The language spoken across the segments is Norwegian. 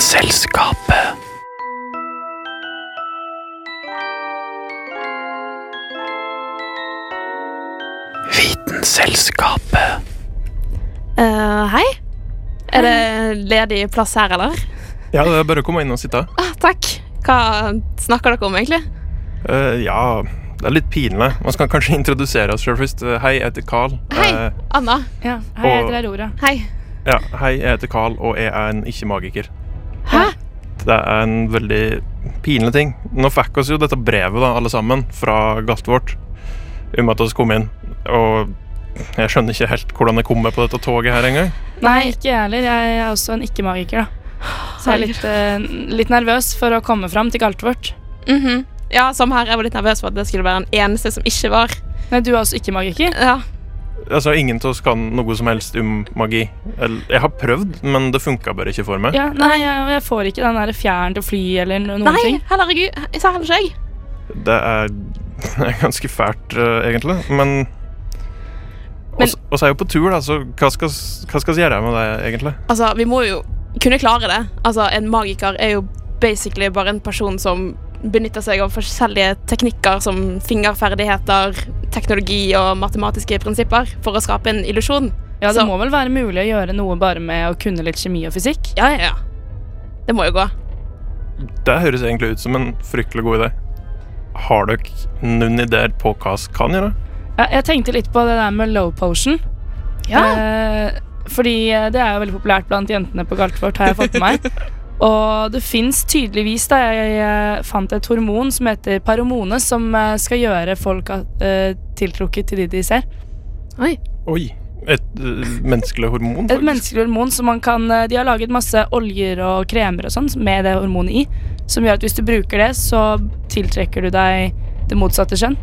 Vitenselskapet. Vitenselskapet. Uh, hei. Er det ledig plass her, eller? Ja, det er bare å komme inn og sitte. Ah, takk. Hva snakker dere om, egentlig? Uh, ja, det er litt pinlig. Man skal kanskje introdusere oss sjøl først. Eh, Hei, jeg heter Carl. Hei, Anna. Ja, hei, jeg heter Aurora. Hei. ja, hei, jeg heter Carl, og jeg er en ikke-magiker. Det er en veldig pinlig ting. Nå fikk oss jo dette brevet, da, alle sammen, fra Galtvort om at vi kom inn. Og jeg skjønner ikke helt hvordan jeg kom med på dette toget her engang. Nei, ikke jeg heller. Jeg er også en ikke-magiker, da. Så jeg er litt, eh, litt nervøs for å komme fram til Galtvort. Mhm. Ja, som her. Jeg var litt nervøs for at det skulle være den eneste som ikke var. Nei, du er også ikke-magiker? Ja. Altså, Ingen av oss kan noe som helst om magi. Jeg har prøvd, men det funka bare ikke for meg. Ja, nei, jeg, jeg får ikke den der fjæren til å fly eller noen Nei, ting. heller ikke jeg. sa heller ikke. Det er, det er ganske fælt, uh, egentlig. Men Men- oss, oss er jo på tur, da, så hva skal vi gjøre med det, egentlig? Altså, vi må jo kunne klare det. Altså, en magiker er jo basically bare en person som benytter seg av forskjellige teknikker som fingerferdigheter, teknologi og matematiske prinsipper for å skape en illusjon. Ja, Det Så- må vel være mulig å gjøre noe bare med å kunne litt kjemi og fysikk? Ja, ja, ja. Det må jo gå. Det høres egentlig ut som en fryktelig god idé. Har dere noen ideer på hva vi kan gjøre? Ja, jeg tenkte litt på det der med low potion. Eh, fordi eh, det er jo veldig populært blant jentene på Galtvort, har jeg fått med meg. Og det fins tydeligvis da, Jeg fant et hormon som heter paromone, som eh, skal gjøre folk eh, tiltrukket til de de ser. Oi. Oi. Et eh, menneskelig hormon? Et menneskelig hormon som man kan De har laget masse oljer og kremer og sånn med det hormonet i, som gjør at hvis du bruker det, så tiltrekker du deg det motsatte kjønn.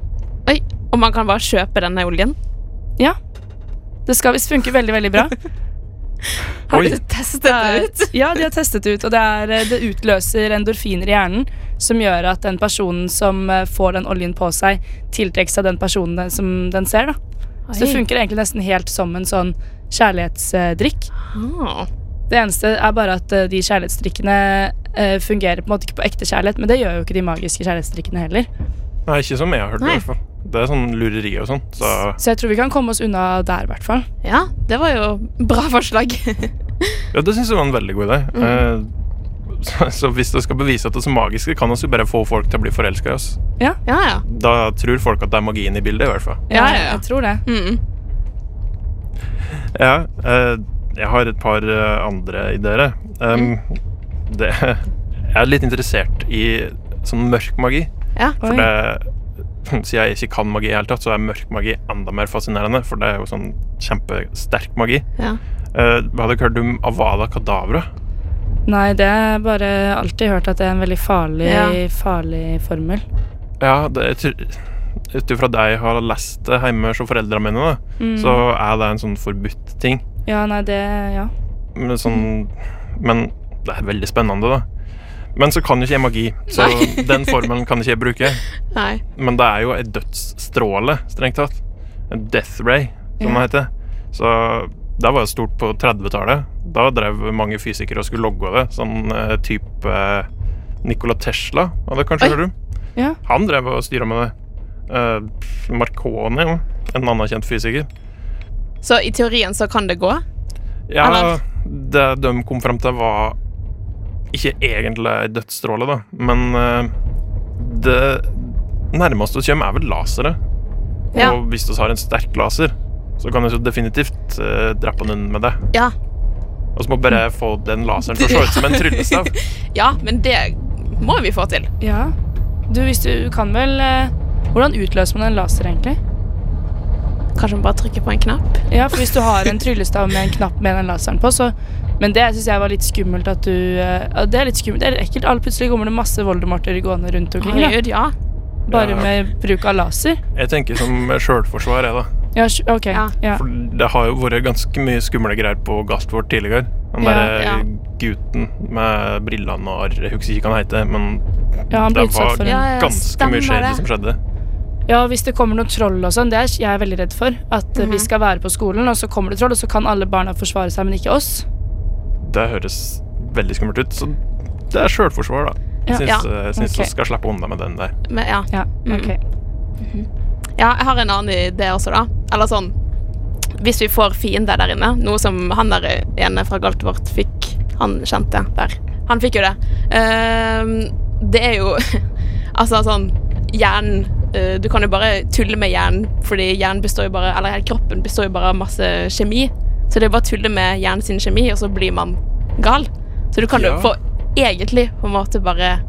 Oi. Og man kan bare kjøpe denne oljen? Ja. Det skal visst funke veldig, veldig bra. Har Oi. du testet det ut? Ja, de har testet det ut, og det, er, eh, det utløser endorfiner i hjernen som gjør at den personen som eh, får den oljen på seg, tiltrekkes av den personen som den ser. da. Så det funker egentlig nesten helt som en sånn kjærlighetsdrikk. Ah. Det eneste er bare at eh, de kjærlighetsdrikkene fungerer på en måte ikke på ekte kjærlighet, men det gjør jo ikke de magiske kjærlighetsdrikkene heller. Nei, ikke som jeg har hørt, i hvert fall. Det er sånn lureri og sånn. Så Så jeg tror vi kan komme oss unna der, i hvert fall. Ja, det var jo bra forslag. ja, det syns jeg var en veldig god idé. Mm. Eh, så, så hvis det skal bevise at det er så magisk, kan vi bare få folk til å bli forelska i oss. Ja, ja. Da tror folk at det er magien i bildet, i hvert fall. Ja, ja, ja. Jeg tror det. Mm. Ja, eh, jeg har et par eh, andre ideer. Um, det, jeg er litt interessert i sånn mørk magi. Ja. For Oi. det Siden jeg ikke kan magi i hele tatt, så er mørk magi enda mer fascinerende. For det er jo sånn kjempesterk magi. Ja. Uh, har du hørt om Avada Kadavra? Nei, det er bare alltid hørt at det er en veldig farlig, Ja. farlig formel. Ja, det jeg ut ifra det jeg har lest det hjemme hos foreldrene mine, da, Mm. så er det en sånn forbudt ting. Ja, nei, det Ja. Men, sånn, men det er veldig spennende, da. Men så kan jo ikke jeg magi, så den formelen kan ikke jeg bruke. Nei. Men det er jo et dødsstråle, strengt tatt. En death ray, som Ja. det heter. Så det var jo stort på 30-tallet. Da drev mange fysikere og skulle logge det. Sånn uh, type uh, Nikola Tesla, hadde det kanskje hørt om? Ja. Han drev og styra med det. Uh, Marconi, en annen kjent fysiker. Så i teorien så kan det gå? Ja, Eller? det de kom fram til, var ikke egentlig ei dødsstråle, da, men eh, det nærmeste vi kommer, er vel lasere. Ja. Og hvis vi har en sterk laser, så kan vi jo definitivt uh, drepe noen med det. Ja. Og så må vi bare få den laseren til å se ut som en tryllestav. Ja, men det må vi få til. ja. Du, hvis du kan vel uh, Hvordan utløser man en laser, egentlig? Kanskje man bare trykker på en knapp? Ja, for hvis du har en tryllestav med en knapp med den laseren på, så Men det syns jeg var litt skummelt at du eh, ja, Det er litt skummelt. Det er litt ekkelt. All plutselig kommer det masse Voldemorter gående rundt omkring. Da. Ja. Bare Ja. med bruk av laser. Jeg tenker som sjølforsvar, jeg, da. Ja, OK. Ja. Ja. For det har jo vært ganske mye skumle greier på Galtvort tidligere. Den derre ja. gutten med brillene og arret, husker ikke hva han heter, men ja, han det var for en Ja, ja, ganske mye skjedd som skjedde. Ja, hvis det kommer noen troll og sånn, det er jeg veldig redd for. At eh, vi Mhm. skal være på skolen, og så kommer det troll, og så kan alle barna forsvare seg, men ikke oss. Det høres veldig skummelt ut. Så det er sjølforsvar, da. Ja. Jeg syns, Ja. jeg syns Ok. du skal slippe unna med den der. Men, ja. Ja, Mm. ok. ja, jeg har en annen idé også, da. Eller sånn Hvis vi får fiender der inne, noe som han der ene fra Galtvort fikk Han kjente der. Han fikk jo det. Uh, det er jo Altså sånn Hjernen uh, Du kan jo bare tulle med hjernen, fordi hjernen består jo bare Eller hele kroppen består jo bare av masse kjemi. Så det er bare å tulle med hjernen sin kjemi, og så blir man gal. Så du kan jo Ja. få egentlig på en måte bare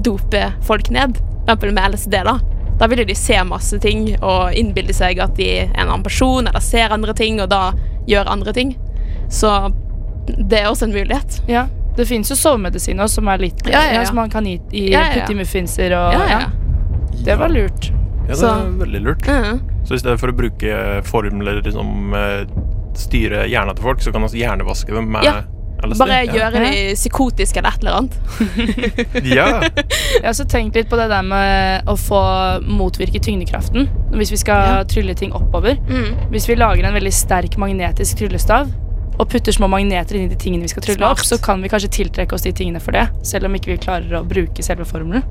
dope folk ned. For eksempel med LSD, da. Da vil jo de se masse ting og innbilde seg at de er en annen person, eller ser andre ting, og da gjør andre ting. Så det er også en mulighet. Ja, det finnes jo sovemedisiner som er litt Ja, ja, ja. som man kan gi, i, Ja, ja, ja. putte i muffinser og Ja, ja. Det var lurt. Ja, det Så- er veldig lurt. Så i stedet for å bruke formler som eh, hjerna hjernen til folk, så kan man hjernevaske dem med Ja. LSD. Bare ja. gjøre de psykotiske eller et eller annet. Ja. Jeg har også tenkt litt på det der med å få motvirke tyngdekraften. Hvis vi skal Ja. trylle ting oppover. Mm. Hvis vi lager en veldig sterk magnetisk tryllestav og putter små magneter inn i de tingene vi skal trylle Smart. opp, så kan vi kanskje tiltrekke oss de tingene for det. Selv om ikke vi klarer å bruke selve formelen.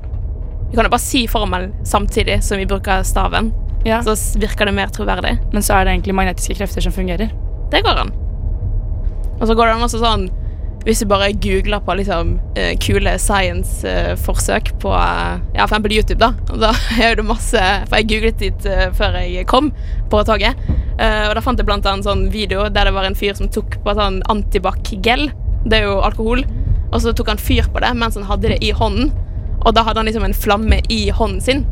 Vi kan jo bare si formelen samtidig som vi bruker staven, Ja. så virker det mer troverdig. Men så er det egentlig magnetiske krefter som fungerer. Det går an. Og så går det an også sånn hvis du bare googler på liksom uh, kule science-forsøk på uh, ja, for eksempel YouTube, da. Og da er det masse For jeg googlet dit eh, før jeg kom på toget. Og da fant jeg blant annet en sånn video der det var en fyr som tok på sånn antibac-gel. Det er jo alkohol. Og så tok han fyr på det mens han hadde det i hånden. Og da hadde han liksom en flamme i hånden sin.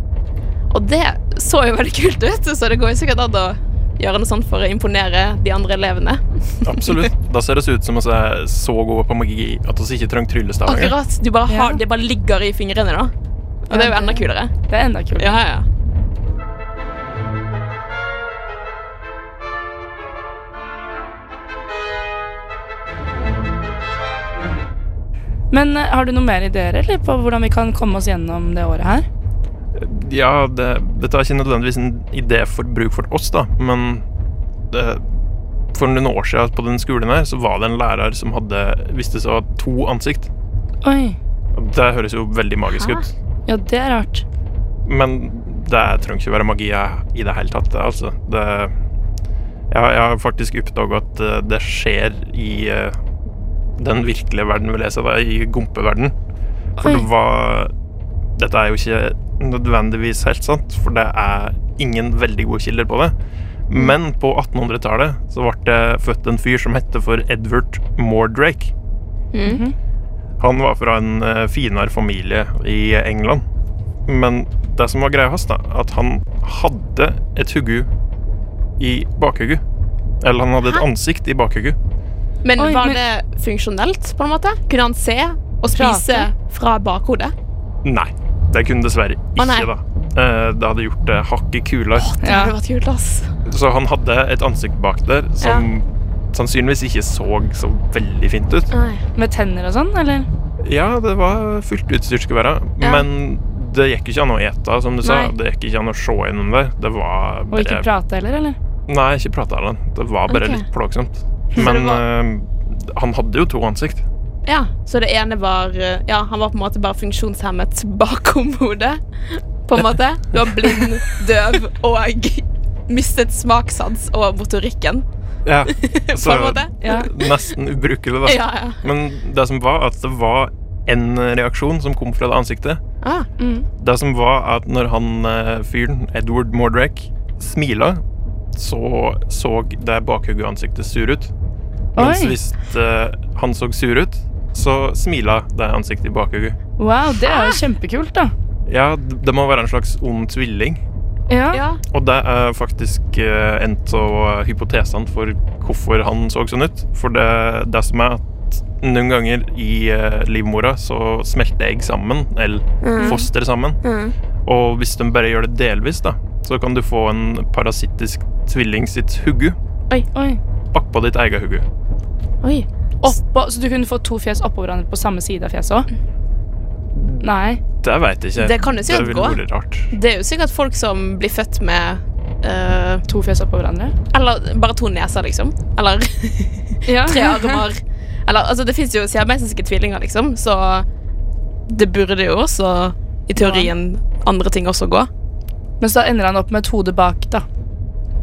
Og det så jo veldig kult ut, så det går jo sikkert an å gjøre noe sånn for å imponere de andre elevene. Absolutt. Da ser det ut som vi er så gode på magi at vi ikke trenger tryllestav. Akkurat. Du bare har, Ja. Det bare ligger i fingrene, da. Og det er jo enda kulere. Det er enda kulere. Ja, ja. Men eh, har du noen mer ideer eller, på hvordan vi kan komme oss gjennom det året her? Ja, det, dette er ikke nødvendigvis en idé for bruk for oss, da, men det, for noen år siden på den skolen her, så var det en lærer som hadde viste seg å ha to ansikt. Oi. Det høres jo veldig magisk Hæ? ut. Ja, det er rart. Men det trenger ikke være magi i det hele tatt, altså. Det, jeg, jeg har faktisk oppdaga at eh, det skjer i eh, den virkelige verden vi leser, da, i gompeverden. For Oi. det var Dette er jo ikke nødvendigvis helt sant, for det er ingen veldig gode kilder på det. Men på 1800-tallet så ble det født en fyr som hette for Edward Mordrake. Mm. -hmm. Han var fra en eh, finere familie i England. Men det som var greia hans, da, at han hadde et huggu i bakhugget. Eller han hadde et ansikt i bakhugget. Men Oi, var men- det funksjonelt, på en måte? Kunne han se og spise Prate? fra bakhodet? Nei, det kunne dessverre nei. ikke, da. Eh, Det hadde gjort det hakket kulere. Det hadde vært kult, ass. Så han hadde et ansikt bak der som sannsynligvis ikke så så veldig fint ut. Nei. Med tenner og sånn, eller? Ja, det var fullt utstyrt skulle være, Ja. men det gikk ikke an å ete, som du sa. Det gikk ikke an å se gjennom det. Det var Og ikke prate heller, eller? Nei, ikke prate heller. Det var bare okay. litt plagsomt. Men eh, han hadde jo to ansikt. Ja, så det ene var eh, Ja, han var på en måte bare funksjonshemmet bakom hodet. På en måte. Du var blind, døv og mistet smakssans og motorikken. Ja, På så. Ja. nesten ubrukelig, da. Ja, ja. Men det som var, at det var en reaksjon som kom fra det ansiktet. Ah, Mm. Det som var at når han eh, fyren, Edward Mordrake, smila, så så det bakhugget-ansiktet sur ut. Mens Oi. hvis uh, han så sur ut, så smila det ansiktet i bakhugget. Wow, det er jo kjempekult, da. Ja, det må være en slags ond tvilling. Ja. ja. Og det er faktisk eh, en av hypotesene for hvorfor han så sånn ut. For det, det som er at noen ganger i eh, livmora så smelter egg sammen, eller Mm. foster sammen. Mm. Og hvis de bare gjør det delvis, da, så kan du få en parasittisk tvilling sitt huggu Oi. bakpå ditt eget huggu. Oi. Oppå, så du kunne få to fjes oppå hverandre på samme side av fjeset òg? Nei. Det veit jeg ikke. Det kan jo sikkert det gå. rart. Det er jo sikkert folk som blir født med uh, To fjes oppå hverandre? Eller bare to neser, liksom. Eller Ja. tre armer. Eller altså, det fins jo siamesiske tvillinger, liksom, så det burde jo også i teorien andre ting også gå. Men så ender han opp med et hode bak, da.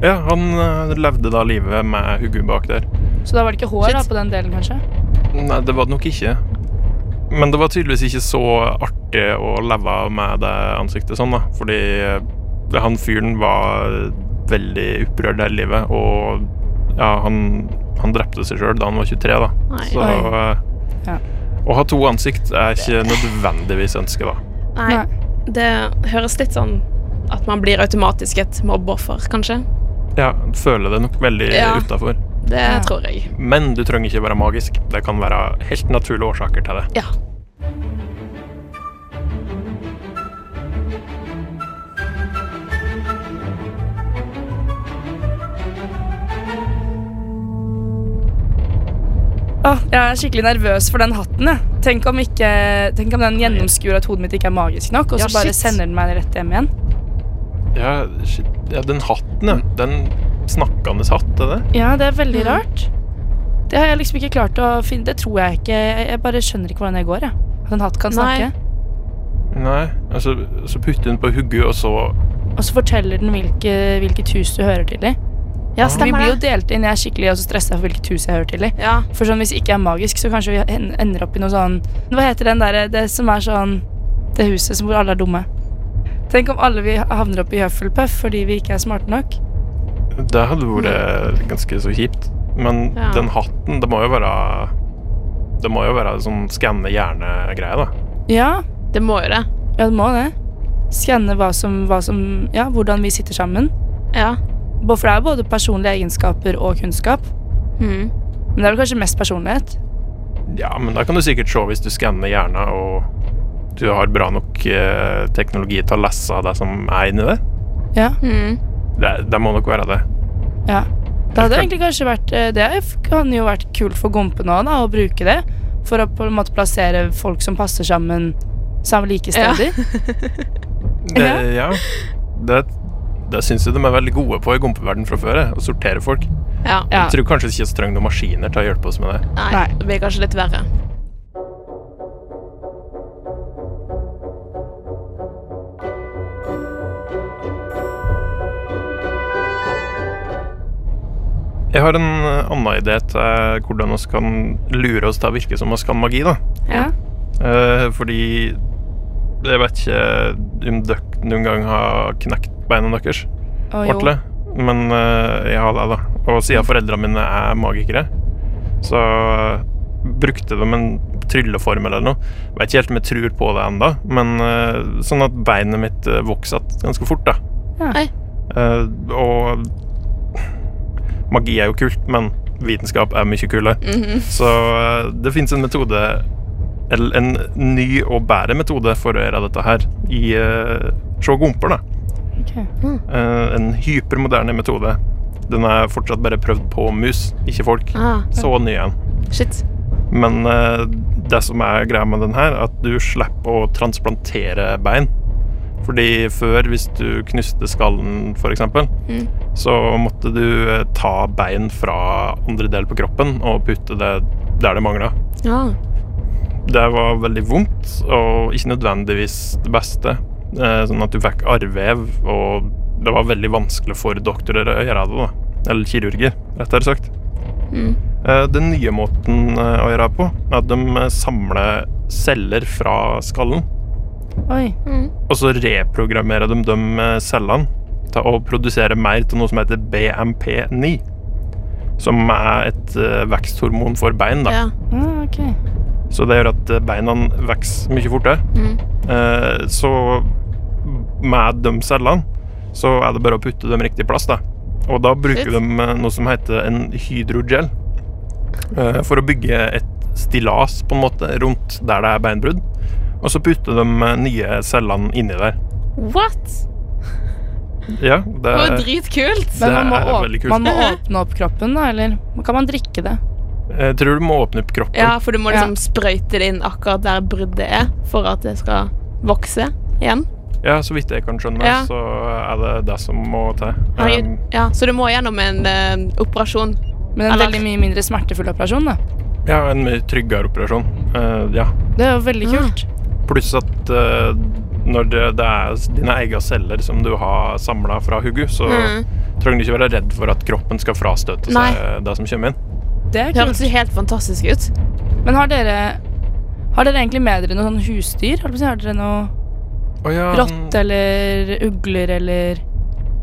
Ja, han eh, levde da livet med hodet bak der. Så da var det ikke hår da, på den delen, kanskje? Nei, det var det nok ikke. Men det var tydeligvis ikke så artig å leve med det ansiktet sånn, da. Fordi eh, han fyren var veldig opprørt hele livet, og ja, han, han drepte seg sjøl da han var 23, da. Nei. Så eh, Ja. å ha to ansikt er ikke nødvendigvis ønsket, da. Nei. Det høres litt sånn at man blir automatisk et mobbeoffer, kanskje. Ja, føler det nok veldig Ja. utafor. Det Ja. tror jeg. Men du trenger ikke være magisk. Det kan være helt naturlige årsaker til det. Ja. Åh, jeg er skikkelig nervøs for den hatten. Jeg. Tenk om, ikke, tenk om den gjennomskuer at hodet mitt ikke er magisk nok, og så Ja, bare shit. sender den meg rett hjem igjen. Ja, shit. Ja den hatten, ja. Den snakkende hatt, er det? Ja, det er veldig Mm. rart. Det har jeg liksom ikke klart å finne Det tror jeg ikke. Jeg, bare skjønner ikke hvordan det går. Jeg. At en hatt kan snakke. Nei. Altså, så putter hun på hugget, og så Og så forteller den hvilke, hvilket hus du hører til i. Ja, Vi blir jo delt inn. Jeg er skikkelig også stressa for hvilket hus jeg hører til i. Ja. For sånn, Hvis ikke er magisk, så kanskje vi ender opp i noe sånn Hva heter den der, det som er sånn Det huset som hvor alle er dumme. Tenk om alle vi havner opp i Hufflepuff fordi vi ikke er smarte nok. Det hadde vært ganske så kjipt. Men Ja. den hatten, det må jo være Det må jo være sånn skanne hjerne-greie, da. Ja, Det må jo det. ja det må det. Skanne hva som, hva som Ja, hvordan vi sitter sammen. Ja. For det er både personlige egenskaper og kunnskap. Mm. Men det er vel kanskje mest personlighet. Ja, men da kan du sikkert se hvis du skanner hjernen, og du har bra nok eh, teknologi til å lese det som er inni det. Ja, Mm. Det, det må nok være det. ja. Det hadde egentlig kanskje vært eh, Det kan jo vært kult for gompene òg, da, å bruke det. For å på en måte plassere folk som passer sammen sammen like Ja. det ja. Det, det syns jeg de er veldig gode på i gompeverden fra før, å sortere folk. Ja. Jeg tror kanskje ikke vi trenger noen maskiner til å hjelpe oss med det. Nei. det blir kanskje litt verre. Jeg har en eh, annen idé til hvordan vi kan lure oss til å virke som vi kan magi. da. Ja. Eh, fordi jeg vet ikke om dere noen gang har knekt beina deres jo. ordentlig. Men eh, jeg har det, da. Og siden foreldrene mine er magikere, så brukte de en trylleformel eller noe. Jeg Vet ikke helt om jeg tror på det enda, men eh, sånn at beinet mitt vokser ganske fort. da. Ja. Eh, og magi er jo kult, men vitenskap er mye kulere. Mhm. Så eh, det fins en metode Eller en ny og bedre metode for å gjøre dette her i uh, sjågomper, da. Okay. Mm. Uh, en hypermoderne metode. Den er fortsatt bare prøvd på mus, ikke folk. Ah, Så ny en. shit. Men uh, det som er greia med den her, er at du slipper å transplantere bein. Fordi før, hvis du knuste skallen f.eks., Mm. Så måtte du eh, ta bein fra andre del på kroppen og putte det der det mangla. Ja. Det var veldig vondt, og ikke nødvendigvis det beste. Eh, sånn at du fikk arrvev, og det var veldig vanskelig for doktorer å gjøre det. da. Eller kirurger, rettere sagt. Mm. Eh, Den nye måten å gjøre det på, er at de samler celler fra skallen. Oi. Mm. Og så reprogrammerer de de cellene til å produsere mer til noe som heter BMP9. Som er et eh, veksthormon for bein. da. Ja. Mm, okay. Så det gjør at eh, beina vokser mye fortere. Mm. Eh, Så med de cellene så er det bare å putte dem riktig plass. da. Og da bruker Shit. de eh, noe som heter en hydrogel. eh, For å bygge et stillas på en måte rundt der det er beinbrudd. Og så putter de nye cellene inni der. What? Ja, det Det var er dritkult. Det Men man må, er veldig kult. man må åpne opp kroppen, da, eller kan man drikke det? Jeg tror du må åpne opp kroppen. Ja, for du må liksom sprøyte det inn akkurat der bruddet er, for at det skal vokse igjen. Ja, så vidt jeg kan skjønne, Ja. så er det det som må til. Um, Ja, så du må gjennom en uh, operasjon. Men en Eller- veldig mye mindre smertefull operasjon, da. Ja, en mye tryggere operasjon. Uh, ja. Det er jo veldig Ah. kult. Pluss at eh, når det, det er dine egne celler som du har samla fra hugget, så Mm. trenger du ikke være redd for at kroppen skal frastøte Nei. seg det som kommer inn. Det høres jo helt fantastisk ut. Men har dere Har dere egentlig med dere noen sånn husdyr? Har dere noe oh, ja, rått eller ugler eller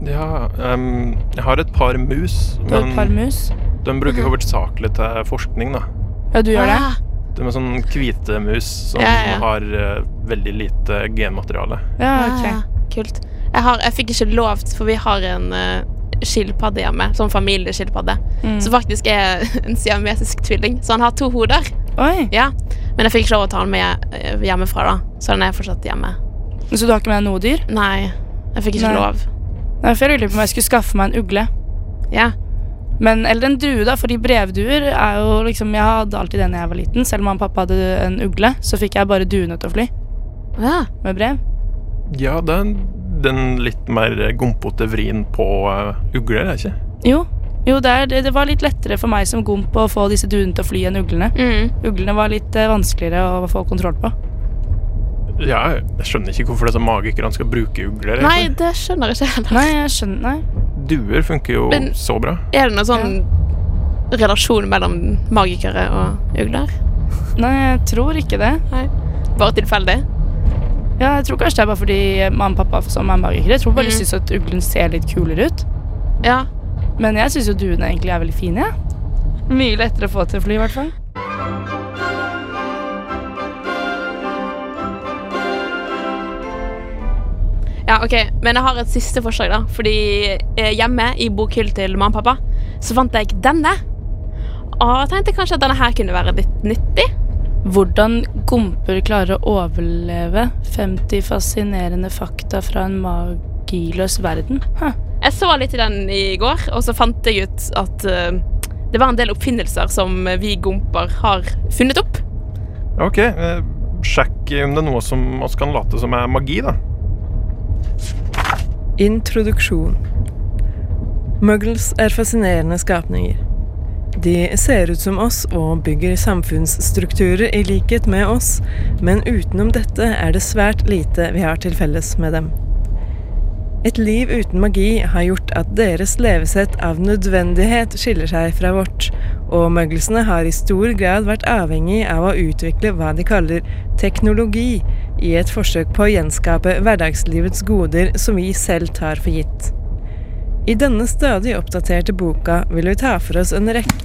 ja um, Jeg har et par mus, Du har et par men mus? de bruker hovedsakelig til forskning, da. Ja, du gjør det? Ah, med sånn hvite mus som Ja, ja. har uh, veldig lite genmateriale. Ja, ah, ok. Kult. Jeg, har, jeg fikk ikke lov, for vi har en uh, skilpadde hjemme. Sånn familieskilpadde. Mm. Som faktisk er en siamesisk tvilling. Så han har to hoder. Oi, Ja. Men jeg fikk ikke lov å ta den med eh, hjemmefra, da. Så den er fortsatt hjemme. Så du har ikke med deg noe dyr? Nei, jeg fikk ikke Nei. lov. Nei, for jeg lurer på om jeg skulle skaffe meg en ugle. Ja. Men, eller en drue, da, fordi brevduer er jo liksom Jeg hadde alltid det da jeg var liten. Selv om mamma og pappa hadde en ugle, så fikk jeg bare duene til å fly ja. med brev. Ja, det er den litt mer gompete vrien på uh, ugler, er det ikke? Jo, jo det, er, det, det var litt lettere for meg som gomp å få disse duene til å fly enn uglene. Mm. Uglene var litt uh, vanskeligere å få kontroll på. Ja, jeg skjønner ikke hvorfor disse magikerne skal bruke ugler. Nei, det skjønner jeg ikke heller. Nei, jeg skjønner Nei. Duer funker jo Men- så bra. Er det noen sånn relasjon mellom magikere og ugler? Nei, jeg tror ikke det. Nei. Bare tilfeldig? Ja, jeg tror kanskje det er bare fordi mamma og pappa som er magikere. Jeg tror bare de Mm. syns at uglen ser litt kulere ut. Ja. Men jeg syns jo duene egentlig er veldig fine. Ja. Mye lettere å få til å fly, i hvert fall. Ja, ok, Men jeg har et siste forslag, da. Fordi eh, hjemme i bokhyllen til mamma og pappa så fant jeg denne. Og jeg tenkte kanskje at denne her kunne være litt nyttig. Hvordan gomper klarer å overleve 50 fascinerende fakta fra en magiløs verden. Huh. Jeg så litt i den i går, og så fant jeg ut at uh, det var en del oppfinnelser som vi gomper har funnet opp. Ok, Uh, sjekk om det er noe som oss kan late som er magi, da. Introduksjon Muggles er fascinerende skapninger. De ser ut som oss og bygger samfunnsstrukturer i likhet med oss, men utenom dette er det svært lite vi har til felles med dem. Et liv uten magi har gjort at deres levesett av nødvendighet skiller seg fra vårt, og møglesene har i stor grad vært avhengig av å utvikle hva de kaller teknologi, i et forsøk på å gjenskape hverdagslivets goder som vi selv tar for gitt. I denne stadig oppdaterte boka vil vi ta for oss en rekke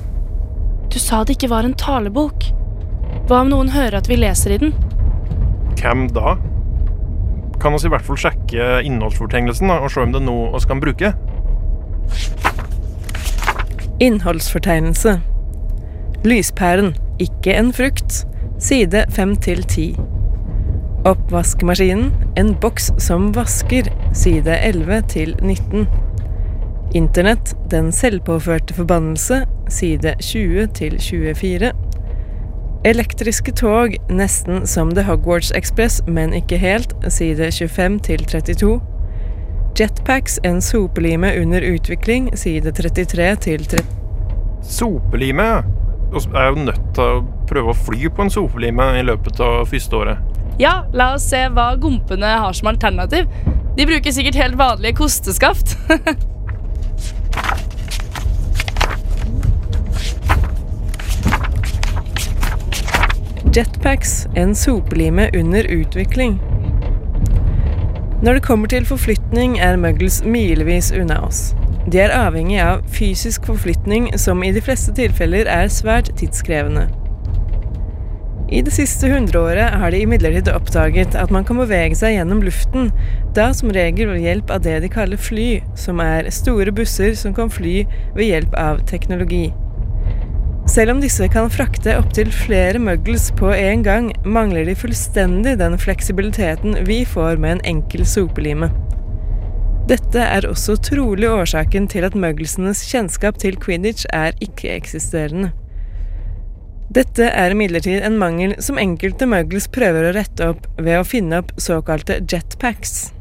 Du sa det ikke var en talebok. Hva om noen hører at vi leser i den? Hvem da? Kan vi i hvert fall sjekke innholdsfortegnelsen og se om det er noe vi kan bruke. Innholdsfortegnelse Lyspæren, ikke en frukt. Side 5 til 10. Oppvaskmaskinen, en boks som vasker. Side 11 til 19. Internett, den selvpåførte forbannelse. Side 20 til 24. Elektriske tog, nesten som The Hogwarts Express, men ikke helt. Side 25 til 32. Jetpacks, en sopelime under utvikling. Side 33 til 30. Sopelime. Jeg er jo nødt til å prøve å fly på en sopelime i løpet av første året. Ja, la oss se hva gompene har som alternativ. De bruker sikkert helt vanlige kosteskaft. Jetpacks, en sopelime under utvikling. Når det kommer til forflytning, er muggles milevis unna oss. De er avhengig av fysisk forflytning, som i de fleste tilfeller er svært tidskrevende. I det siste hundreåret har de imidlertid oppdaget at man kan bevege seg gjennom luften, da som regel ved hjelp av det de kaller fly, som er store busser som kan fly ved hjelp av teknologi. Selv om disse kan frakte opptil flere muggles på en gang, mangler de fullstendig den fleksibiliteten vi får med en enkel sopelime. Dette er også trolig årsaken til at mugglesenes kjennskap til quidditch er ikke-eksisterende. Dette er imidlertid en mangel som enkelte muggles prøver å rette opp ved å finne opp såkalte jetpacks.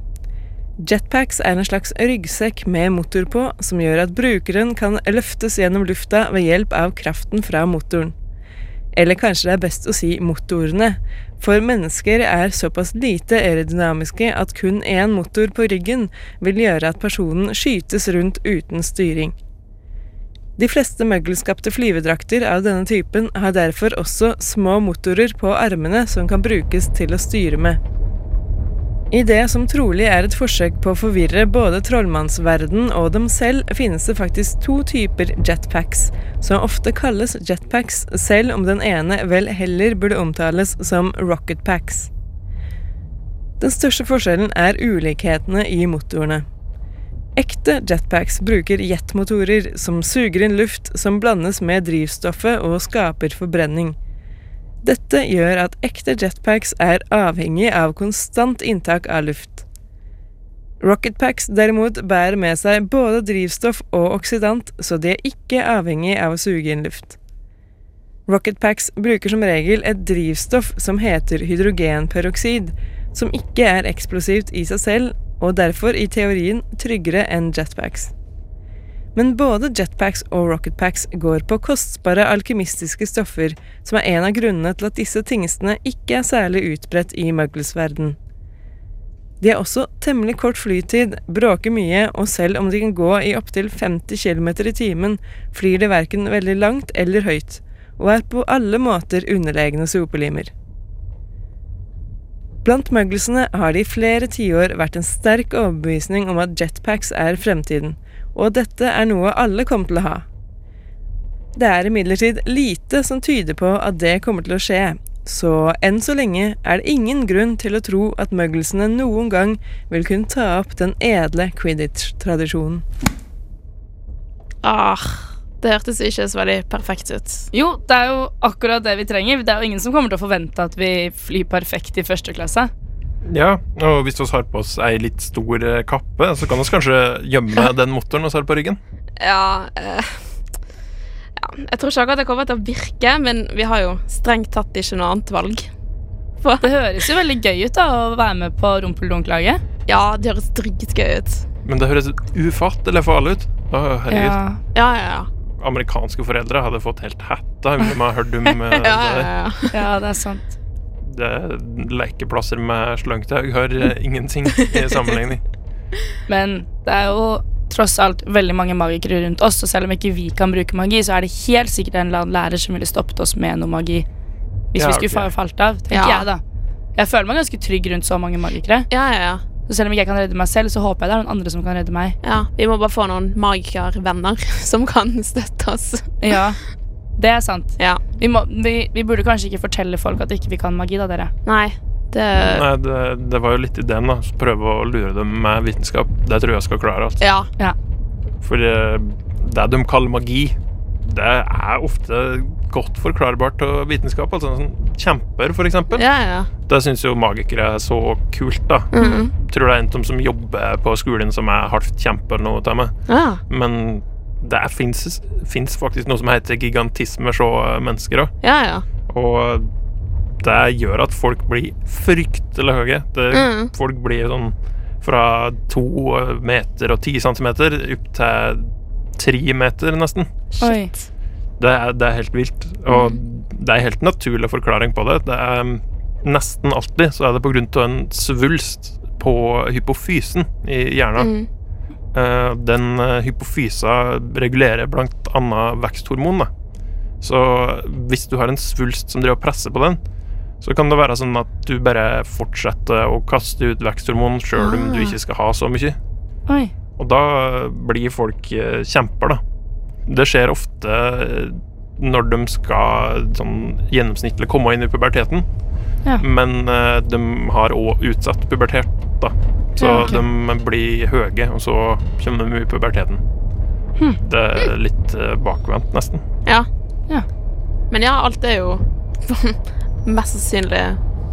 Jetpacks er en slags ryggsekk med motor på, som gjør at brukeren kan løftes gjennom lufta ved hjelp av kraften fra motoren. Eller kanskje det er best å si motorene, for mennesker er såpass lite aerodynamiske at kun én motor på ryggen vil gjøre at personen skytes rundt uten styring. De fleste møggelskapte flyvedrakter av denne typen har derfor også små motorer på armene som kan brukes til å styre med. I det som trolig er et forsøk på å forvirre både trollmannsverden og dem selv, finnes det faktisk to typer jetpacks, som ofte kalles jetpacks, selv om den ene vel heller burde omtales som rocketpacks. Den største forskjellen er ulikhetene i motorene. Ekte jetpacks bruker jetmotorer som suger inn luft som blandes med drivstoffet og skaper forbrenning. Dette gjør at ekte jetpacks er avhengig av konstant inntak av luft. Rocketpacks derimot bærer med seg både drivstoff og oksidant, så de er ikke avhengig av å suge inn luft. Rocketpacks bruker som regel et drivstoff som heter hydrogenperoksid, som ikke er eksplosivt i seg selv, og derfor i teorien tryggere enn jetpacks. Men både jetpacks og rocketpacks går på kostbare alkymistiske stoffer, som er en av grunnene til at disse tingestene ikke er særlig utbredt i muggles-verden. De har også temmelig kort flytid, bråker mye, og selv om de kan gå i opptil 50 km i timen, flyr de verken veldig langt eller høyt, og er på alle måter underlegne sopelimer. Blant mugglesene har det i flere tiår vært en sterk overbevisning om at jetpacks er fremtiden, og dette er noe alle kommer til å ha. Det er imidlertid lite som tyder på at det kommer til å skje, så enn så lenge er det ingen grunn til å tro at mugglesene noen gang vil kunne ta opp den edle quidditch-tradisjonen. Ah, det hørtes ikke så veldig perfekt ut. Jo, det er jo akkurat det vi trenger. Det er jo ingen som kommer til å forvente at vi flyr perfekt i første klasse. Ja, og hvis vi har på oss ei litt stor eh, kappe, så kan vi kanskje gjemme den motoren vi har på ryggen. Ja, eh, ja Jeg tror ikke akkurat det kommer til å virke, men vi har jo strengt tatt ikke noe annet valg. For, Det høres jo veldig gøy ut da å være med på Rumpeldunk-laget. ja, det høres dritgøy ut. Men det høres ufattelig farlig ut. Å, herregud. Ja. Ja, ja, ja. Amerikanske foreldre hadde fått helt hatta. om har hørt om eh, ja, ja, ja. ja, det er sant. Det lekeplasser med slangtau har eh, ingenting i sammenligning. Men det er jo tross alt veldig mange magikere rundt oss, og selv om ikke vi kan bruke magi, så er det helt sikkert en eller annen lærer som ville stoppet oss med noe magi. Hvis Ja, vi skulle okay. falt av, tenker Ja. jeg da. Jeg føler meg ganske trygg rundt så mange magikere. ja, ja, ja. Så selv om ikke jeg kan redde meg selv, så håper jeg det er noen andre som kan redde meg. ja. Vi må bare få noen magikervenner som kan støtte oss. Ja, det er sant. Ja. Vi, må, vi, vi burde kanskje ikke fortelle folk at ikke vi kan magi, da, dere. Nei, det Nei, det, det var jo litt ideen, da. Prøve å lure dem med vitenskap. Det tror jeg skal klare. Altså. Ja. For eh, det de kaller magi, det er ofte godt forklarbart til vitenskap. Altså sånn kjemper, for eksempel. Ja, ja. Det syns jo magikere er så kult, da. Mhm. Tror det er en av dem som jobber på skolen som er halvt kjempe eller noe til meg. ja. Men det fins faktisk noe som heter gigantisme hos mennesker òg. Ja, ja. Og det gjør at folk blir fryktelig høye. Det, mm. Folk blir sånn fra to meter og ti centimeter opp til tre meter, nesten. Shit. Det er, det er helt vilt. Og det er helt naturlig forklaring på det. Det er um, Nesten alltid så er det på grunn av en svulst på hypofysen i hjernen. Mhm. Eh, den eh, hypofysa regulerer annet veksthormon. Da. Så hvis du har en svulst som driver og presser på den, så kan det være sånn at du bare fortsetter å kaste ut veksthormon sjøl om du Ah. ikke skal ha så mye. Oi. Og da blir folk eh, kjemper, da. Det skjer ofte eh, når de skal sånn gjennomsnittlig komme inn i puberteten. Ja. Men uh, de har òg utsatt pubertet, da. Så Ja, okay. de blir høye, og så kommer de i puberteten. Hm. Det er litt uh, bakvendt, nesten. Ja. Ja. Men ja, alt er jo mest sannsynlig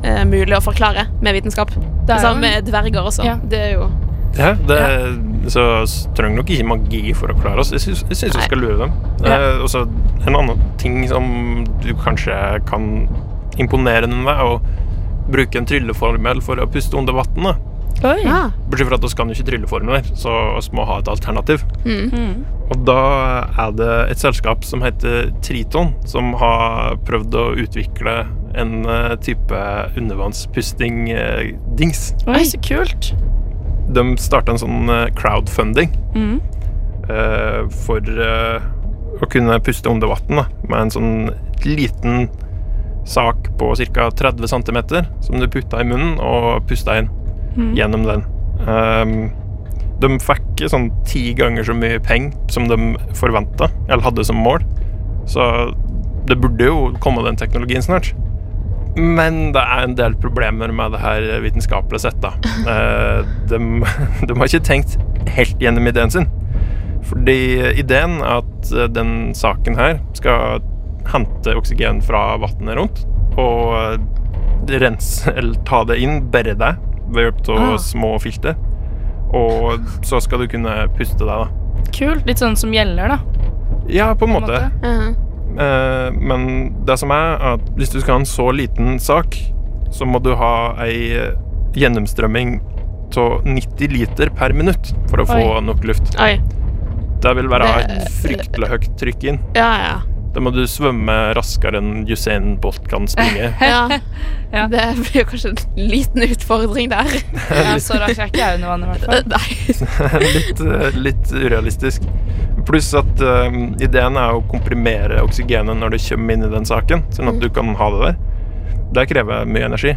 uh, mulig å forklare med vitenskap. Det Det samme med dverger også. Ja. Det er jo Ja, det, Så trenger nok ikke magi for å klare oss. Jeg syns, vi skal lure dem. Ja. Eh, og så en annen ting som du kanskje kan imponere enn med, er å bruke en trylleformel for å puste under vann. Ja. Bortsett fra at vi kan jo ikke trylleformler, så vi må ha et alternativ. Mm. Mm. Og da er det et selskap som heter Triton, som har prøvd å utvikle en eh, type undervannspusting-dings. Oi, så kult. De starta en sånn eh, crowdfunding Mm. eh, for eh, å kunne puste under vann med en sånn liten sak på ca. 30 cm som du putta i munnen og pusta inn Mm. gjennom den. Um, de fikk sånn ti ganger så mye penger som de forventa, eller hadde som mål. Så det burde jo komme den teknologien snart. Men det er en del problemer med det her vitenskapelig sett, da. Eh, de, de har ikke tenkt helt gjennom ideen sin. Fordi ideen er at den saken her skal hente oksygen fra vannet rundt og rense, eller ta det inn, bære det ved hjelp av Ah. små filter. Og så skal du kunne puste deg, da. Kult. Litt sånn som gjeller, da. Ja, på en på en måte. Mhm. Eh, men det som er, at hvis du skal ha en så liten sak, så må du ha ei gjennomstrømming av 90 liter per minutt for å få nok luft. Oi. Det vil være et fryktelig høyt trykk inn. Ja, ja. Da må du svømme raskere enn Usain Bolt kan springe. ja. Ja. Det blir kanskje en liten utfordring der. Ja, så rask er ikke jeg under vannet, i hvert fall. Nei. litt, eh, litt urealistisk. Pluss at uh, ideen er å komprimere oksygenet når det kommer inn i den saken, sånn at du kan ha det der. Det krever mye energi.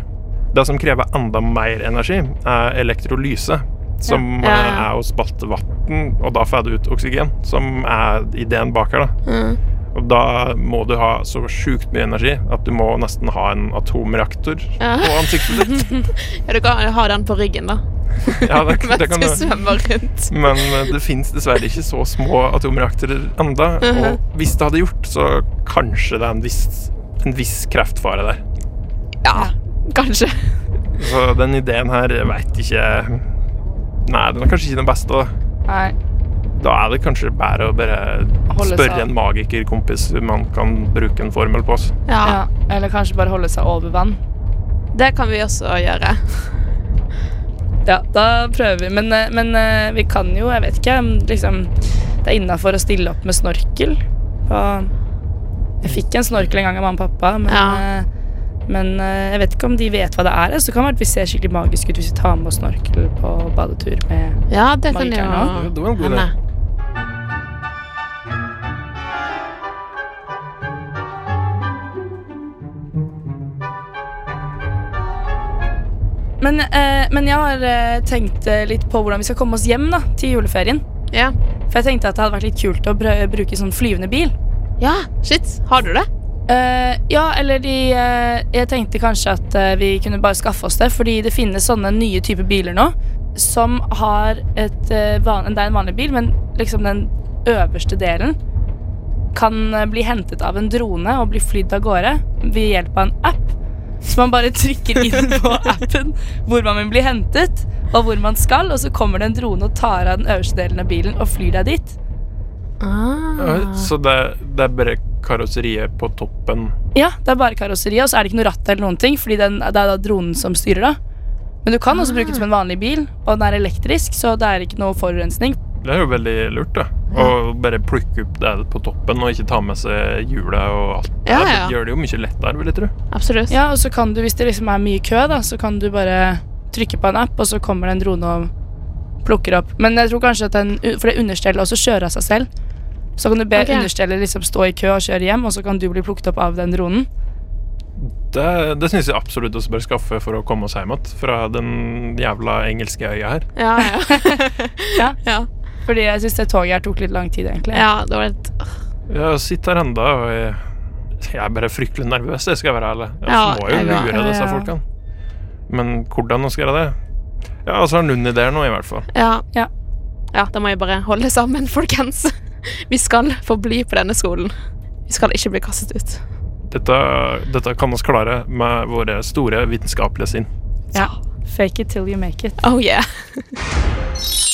Det som krever enda mer energi, er elektrolyse. Som Ja. Ja, eh, ja. er å spalte vann, og da får du ut oksygen. Som er ideen bak her. da. Mm. Og da må du ha så sjukt mye energi at du må nesten ha en atomreaktor Ja. på ansiktet ditt. ja, du kan ha den på ryggen, da. Ja, det, det kan du svømmer rundt. Men eh, det fins dessverre ikke så små atomreaktorer enda. Mhm. Og hvis det hadde gjort, så kanskje det er en viss, en viss kreftfare der. Ja, kanskje. Så den ideen her veit ikke Nei, den er kanskje ikke den beste. Da, Nei. Da er det kanskje bedre å bare spørre en magikerkompis om han kan bruke en formel på oss. Ja, Ja. Eller kanskje bare holde seg over vann. det kan vi også gjøre. Ja, da prøver vi. Men, eh, men eh, vi kan jo, jeg vet ikke, liksom Det er innafor å stille opp med snorkel. Og jeg fikk en snorkel en gang av mamma og pappa, men, Ja. eh, men jeg vet ikke om de vet hva det er. Så det kan være at vi ser skikkelig magisk ut hvis vi tar med oss snorkel på badetur med Ja, det kan Magikeren jo også? Det var en god idé. Men, eh, men jeg har eh, tenkt eh, litt på hvordan vi skal komme oss hjem da, til juleferien. Ja. For jeg tenkte at det hadde vært litt kult å br bruke sånn flyvende bil. ja, shit. Har du det? Eh, ja, eller de eh, Jeg tenkte kanskje at eh, vi kunne bare skaffe oss det, fordi det finnes sånne nye typer biler nå som har et eh, van Det er en vanlig bil, men liksom den øverste delen kan eh, bli hentet av en drone og bli flydd av gårde ved hjelp av en app. Så man bare trykker inn på appen hvor man vil bli hentet, og hvor man skal, og så kommer det en drone og tar av den øverste delen av bilen og flyr deg dit. Ah. Så det, det er bare karosseriet på toppen. Ja, det er bare karosseriet, og så er det ikke noe ratt eller noen ting, fordi den, det er da dronen som styrer da. Men du kan også bruke den som en vanlig bil, og den er elektrisk, så det er ikke noe forurensning. Det er jo veldig lurt, da. Å bare plukke opp det på toppen og ikke ta med seg hjulet og alt. Ja, det ja. gjør det jo mye lettere, vil jeg tro. Absolutt. Ja, og så kan du, hvis det liksom er mye kø, da, så kan du bare trykke på en app, og så kommer det en drone og plukker opp. Men jeg tror kanskje at den, for det understellet også kjører av seg selv. Så kan du be okay. understellet liksom stå i kø og kjøre hjem, og så kan du bli plukket opp av den dronen. Det, det syns jeg absolutt vi bør skaffe for å komme oss hjem igjen fra den jævla engelske øya her. Ja, ja. Ja. ja. Fordi jeg synes det toget her tok litt lang tid, egentlig. ja det var litt Jeg sitter her enda, og jeg, jeg er bare fryktelig nervøs, jeg skal være ærlig. Jeg Ja, må jo jeg lure også. disse Ja. folkene. Men hvordan skal jeg gjøre det? Ja, altså har noen ideer nå, i hvert fall. Ja. Ja. Ja, da må jeg bare holde sammen, folkens. Vi skal forbli på denne skolen. Vi skal ikke bli kastet ut. Dette, dette kan vi klare med våre store vitenskapelige sinn. Ja. Fake it till you make it. Oh yeah.